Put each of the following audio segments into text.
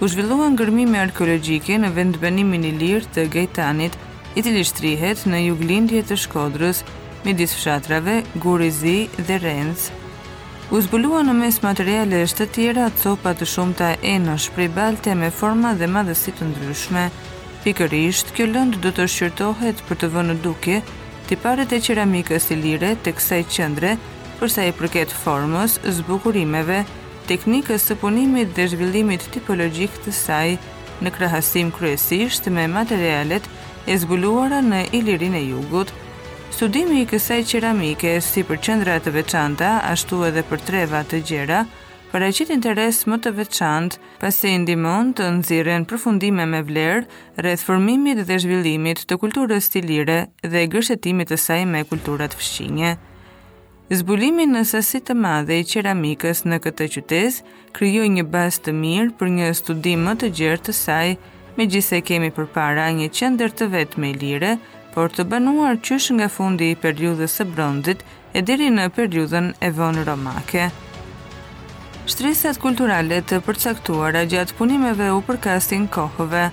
U zhvilluan gërmime arkeologjike në vendbanimin ilir të Gajtanit, i cili shtrihet në juglindje të Shkodrës, midis fshatrave Guri i Zi dhe Renc. U zbuluan në mes materialesh të tjera copa të shumta enësh prej balte me forma dhe madhësi të ndryshme. Pikërisht, kjo lëndë do të shqyrtohet për të vënë në dukje tiparet e qeramikës ilire të kësaj qendre për sa i përket formës, zbukurimeve, teknikës së punimit dhe zhvillimit tipologjik të saj, në krahasim kryesisht me materialet e zbuluara në Ilirinë e Jugut. Studimi i kësaj qeramike, si për qendra të veçanta, ashtu edhe për treva të gjera, paraqet interes më të veçantë, pasi ndihmon të nxirren përfundime me vlerë rreth formimit dhe zhvillimit të kulturës ilire dhe gërshetimit të saj me kulturat fqinje. Zbulimi në sasi të madhe i qeramikës në këtë qytezë krijoi një bazë të mirë për një studim më të gjerë të saj, megjithëse kemi përpara një qendër të vetme ilire, por të banuar qysh nga fundi i periudhës së bronzit e deri në periudhën e vonë romake. Shtresat kulturale të përcaktuara gjatë punimeve u përkasin kohëve,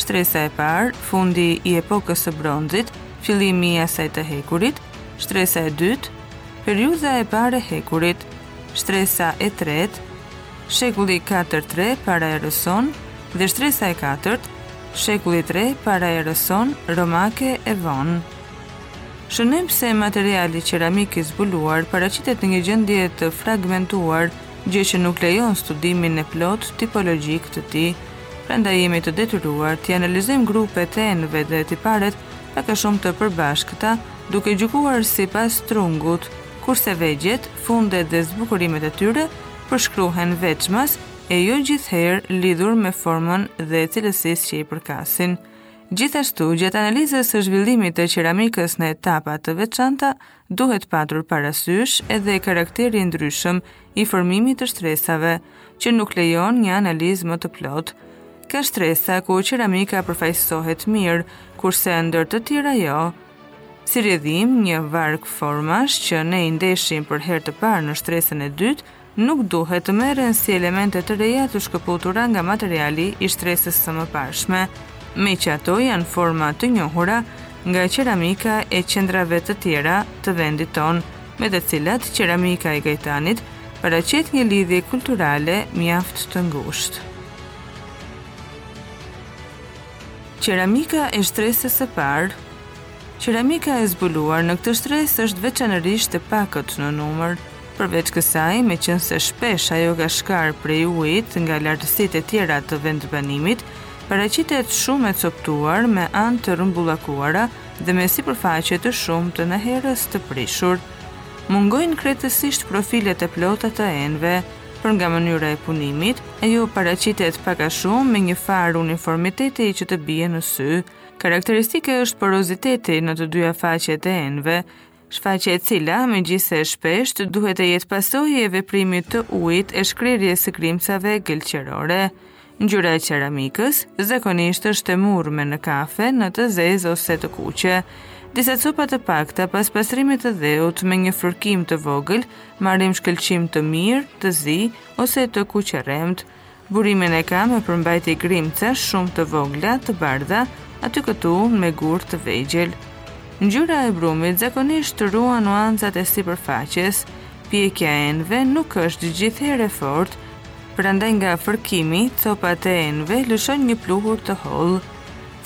Shtresa e parë, fundi i epokës së bronzit, fillimi i asaj të hekurit, shtresa e dytë, periudha e parë e hekurit, shtresa e tretë, shekulli 4-3 para erës sonë dhe shtresa e katërt, shekulli 3 para erës sonë romake e vonë. Shënojmë se materiali qeramik i zbuluar paraqitet në një gjendje të fragmentuar, gjë që nuk lejon studimin e plotë tipologjik të tij. Prandaj jemi të detyruar t'i analizojmë grupet e enëve dhe tiparet pak a shumë të përbashkëta, duke gjykuar sipas trungut, kurse vegjet, fundet dhe zbukurimet e tyre përshkruhen veçmas e jo gjithherë lidhur me formën dhe cilësisë që i përkasin. Gjithashtu, gjatë analizës së zhvillimit të qeramikës në etapa të veçanta, Duhet patur parasysh edhe karakteri i ndryshëm i formimit të shtresave, që nuk lejon një analizë më të plotë. Ka shtresa ku qeramika përfaqësohet mirë, kurse ndër të tjera jo. Si rrjedhim, një varg formash që ne i ndeshim për herë të parë në shtresën e dytë, nuk duhet të merren si elemente të reja të shkëputura nga materiali i shtresës së mëparshme, meqë ato janë forma të njohura nga qeramika e qendrave të tjera të vendit tonë, me të cilat qeramika e Gajtanit paraqet një lidhje kulturale mjaft të ngushtë. Qeramika e shtresës së parë. Qeramika e zbuluar në këtë shtresë është veçanërisht e pakët në numër. Përveç kësaj, meqënëse shpesh ajo ka shkarë prej ujit nga lartësitë e tjera të vendbanimit, paraqitet shumë e copëtuar me anë të rrumbullakuara dhe me sipërfaqe të shumtën e herës të prishur. Mungojnë krejtësisht profilet e plota të enëve, por nga mënyra e punimit, ajo paraqitet pak a shumë me një farë uniformiteti që të bie në sy. Karakteristike është poroziteti në të dyja faqet e enëve, shfaqje e cila, megjithëse e shpeshtë, duhet të jetë pasojë e veprimit të ujit e shkrirjes së grimcave gëlqerore. Ngjyra e qeramikës zakonisht është e murrme në kafe, në të zezë ose të kuqe. Disa copa të pakta pas pastrimit të dheut me një fërkim të vogël, marrim shkëlqim të mirë, të zi ose të kuqerremt. Burimin e ka me përmbajtje grimca shumë të vogla, të bardha, aty këtu me gurë të vegjël. Ngjyra e brumit zakonisht ruan nuancat e sipërfaqes. Pjekja e enëve nuk është gjithherë e fortë, prandaj nga fërkimi, copat e enëve lëshojnë një pluhur të hollë.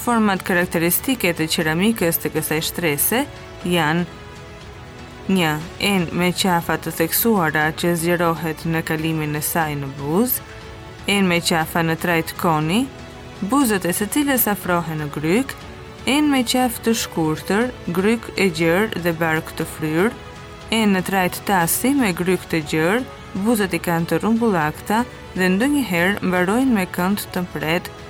Format karakteristike të qeramikës të kësaj shtrese janë Një enë me qafë të theksuar që zgjerohet në kalimin e saj në buzë, enë me qafë në trajtë koni, buzët e së cilës afrohen në grykë, enë me qafë të shkurtër, grykë e gjerë dhe bark të fryrë, enë në trajtë tasi me grykë të gjerë, buzët i kanë të rrumbullakta dhe ndonjëherë mbarojnë me kënd të mprehtë.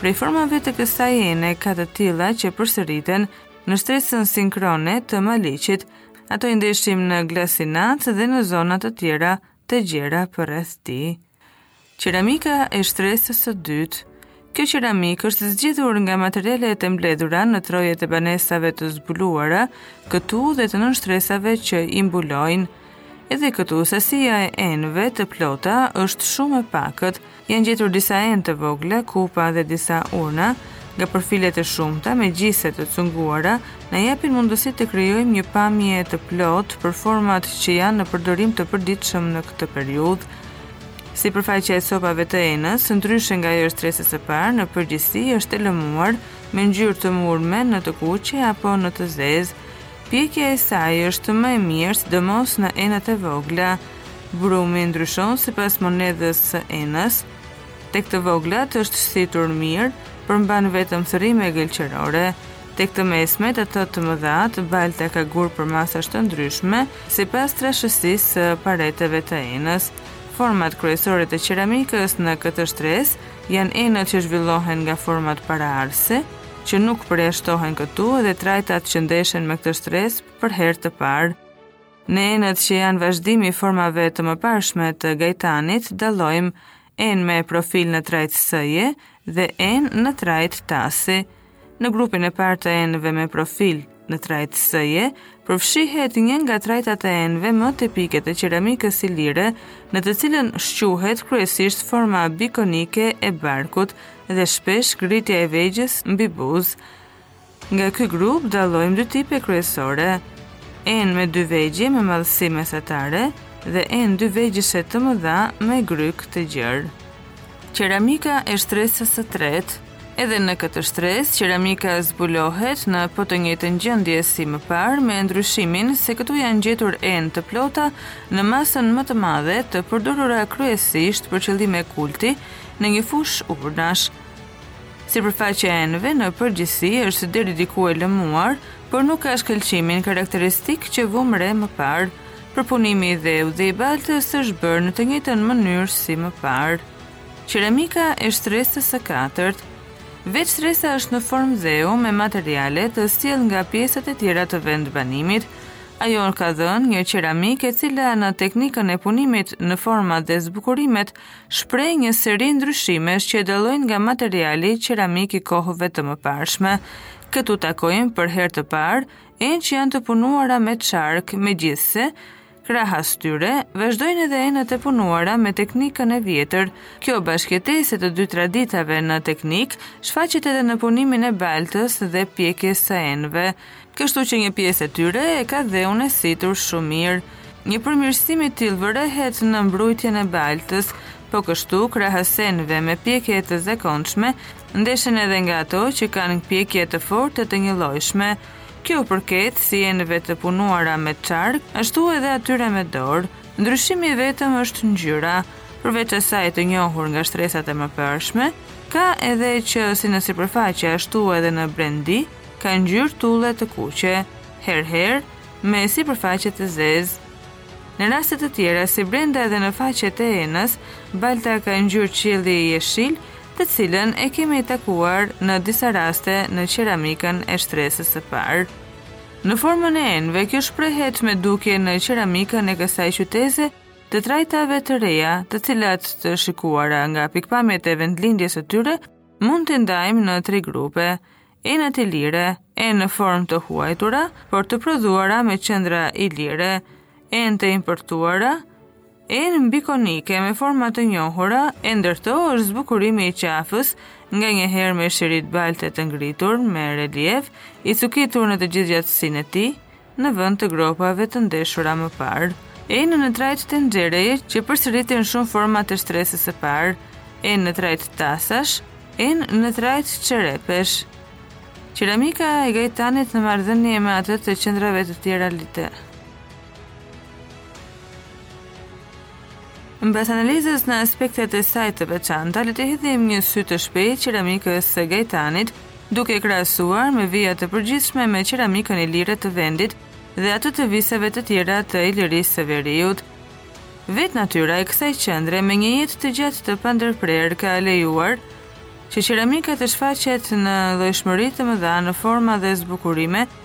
Prej formave të kësaj ene ka të tilla që përsëriten në shtresën sinkrone të Maliqit. Ato i ndeshim në Glasinac dhe në zona të tjera të gjera përreth tij. Qeramika e shtresës së dytë. Kjo qeramikë është zgjedhur nga materialet e mbledhura në trojet e banesave të zbuluara këtu dhe të nënshtresave që i mbulojnë. Edhe këtu sasia e enëve të plota është shumë e pakët, Janë gjetur disa enë të vogla, kupa dhe disa urna, nga profilet e shumta, megjithëse të cunguara, na japin mundësi të krijojmë një pamje të plotë për format që janë në përdorim të përditshëm në këtë periudhë. Sipërfaqja e copave të enës, ndryshe nga ajo e shtresës së parë, në përgjithësi është e lëmuar me ngjyrë të murrme në të kuqe apo në të zezë. Pjekja e saj është më e mirë, sidomos në enët e vogla. Brumi ndryshon sipas monedhës së enës. Tek të voglat është situr mirë, përmban vetëm thërrime gëlqerore. Tek të mesmet e te të mëdhat, balta ka gurë përmasash të ndryshme, sipas trashësisë së pareteve të enës. Format kryesore të qeramikës në këtë shtresë janë enët që zhvillohen nga format paraardhëse, që nuk përjashtohen këtu dhe trajtat që ndeshen me këtë shtresë për herë të parë. Në enët që janë vazhdimi i formave të mëparshme të Gajtanit, dallojmë enë me profil në trajtë S-je dhe enë në trajtë tasi. Në grupin e parë të enëve me profil, Në trajtë S-je, përfshihet një nga trajtat e enëve më tipike të qeramikës ilire, në të cilën shquhet kryesisht forma bikonike e barkut dhe shpesh ngritja e vegjës mbi buzë. Nga ky grup dallojmë dy tipe kryesore, enë me dy vegje me madhësi mesatare dhe enë dyvegjëshe të mëdha me grykë të gjerë. Qeramika e shtresës së tretë, Edhe në këtë shtresë, qeramika zbulohet në po të njëjtën gjendje si më parë, me ndryshimin se këtu janë gjetur enë të plota në masën më të madhe, të përdorura kryesisht për qëllime kulti në një fushë urnash. Sipërfaqja e enëve në përgjithësi është deri diku e lëmuar, por nuk ka shkëlqimin karakteristik që vumë re më parë. Përpunimi i dheut dhe i baltës është bërë në të njëjtën mënyrë si më parë. Qeramika e shtresës së katërt Veç shtresa është në formë zeu me materiale të sjellë nga pjesët e tjera të vendbanimit. Ajo ka dhënë një qeramikë e cila në teknikën e punimit në format dhe zbukurimet shpreh një seri ndryshimesh që e dallojnë nga materiali qeramik i kohëve të mëparshme. Këtu takojmë për herë të parë enë që janë të punuara me çark, megjithëse Krahas tyre, vazhdojnë edhe enët e punuara me teknikën e vjetër. Kjo bashkëtesë e të dy traditave në teknikë shfaqet edhe në punimin e baltës dhe pjekjes së enëve. Kështu që një pjesë e tyre e ka dheun e situr shumë mirë. Një përmirësim i tillë vërehet në mbrujtjen e baltës. Po kështu, krahas enëve me pjekje të zakonshme, ndeshen edhe nga ato që kanë pjekje të fortë të njëllojshme. Kjo u përket si enëve të punuara me çark, ashtu edhe atyre me dorë. Ndryshimi i vetëm është ngjyra. Përveç asaj të njohur nga shtresat e mëparshme, ka edhe që si në sipërfaqe ashtu edhe në brendi ka ngjyrë tulle të kuqe, herë-herë me sipërfaqe të zezë. Në raste të tjera, si brenda edhe në faqe të enës, balta ka ngjyrë qielli jeshil, të cilën e kemi takuar në disa raste në qeramikën e shtresës së parë. Në formën e enëve, kjo shprehet me dukje në qeramikën e kësaj qyteze të trajtave të reja, të cilat të shikuara nga pikëpamjet e vendlindjes së tyre, mund t'i ndajmë në tri grupe. Enët ilire, enë në formë të huajtura, por të prodhuara me qendra ilire, enë të importuara, enë bikonike me forma të njohura, e ndër to është zbukurimi i qafës, nganjëherë me shirit balte të ngritur, me reliev, i cukitur në të gjithë gjatësinë e tij, në vend të gropave të ndeshura më parë, enë në trajtë tenxhereje që përsëritin shumë format e shtresës së parë, enë në trajtë tasash, enë në trajtë çerepesh. Qeramika e Gajtanit në marrëdhënie me atë të qendrave të tjera ilire. Mbas analizës në aspektet e saj të veçanta, le të hedhim një sy të shpejtë qeramikës së Gajtanit, duke e krahasuar me vija të përgjithshme me qeramikën ilire të vendit dhe atë të viseve të tjera të Ilirisë së Veriut. Vetë natyra e kësaj qendre me një jetë të gjatë të pandërprerë ka lejuar që qeramika të shfaqet në llojshmëri të mëdha në forma dhe zbukurime,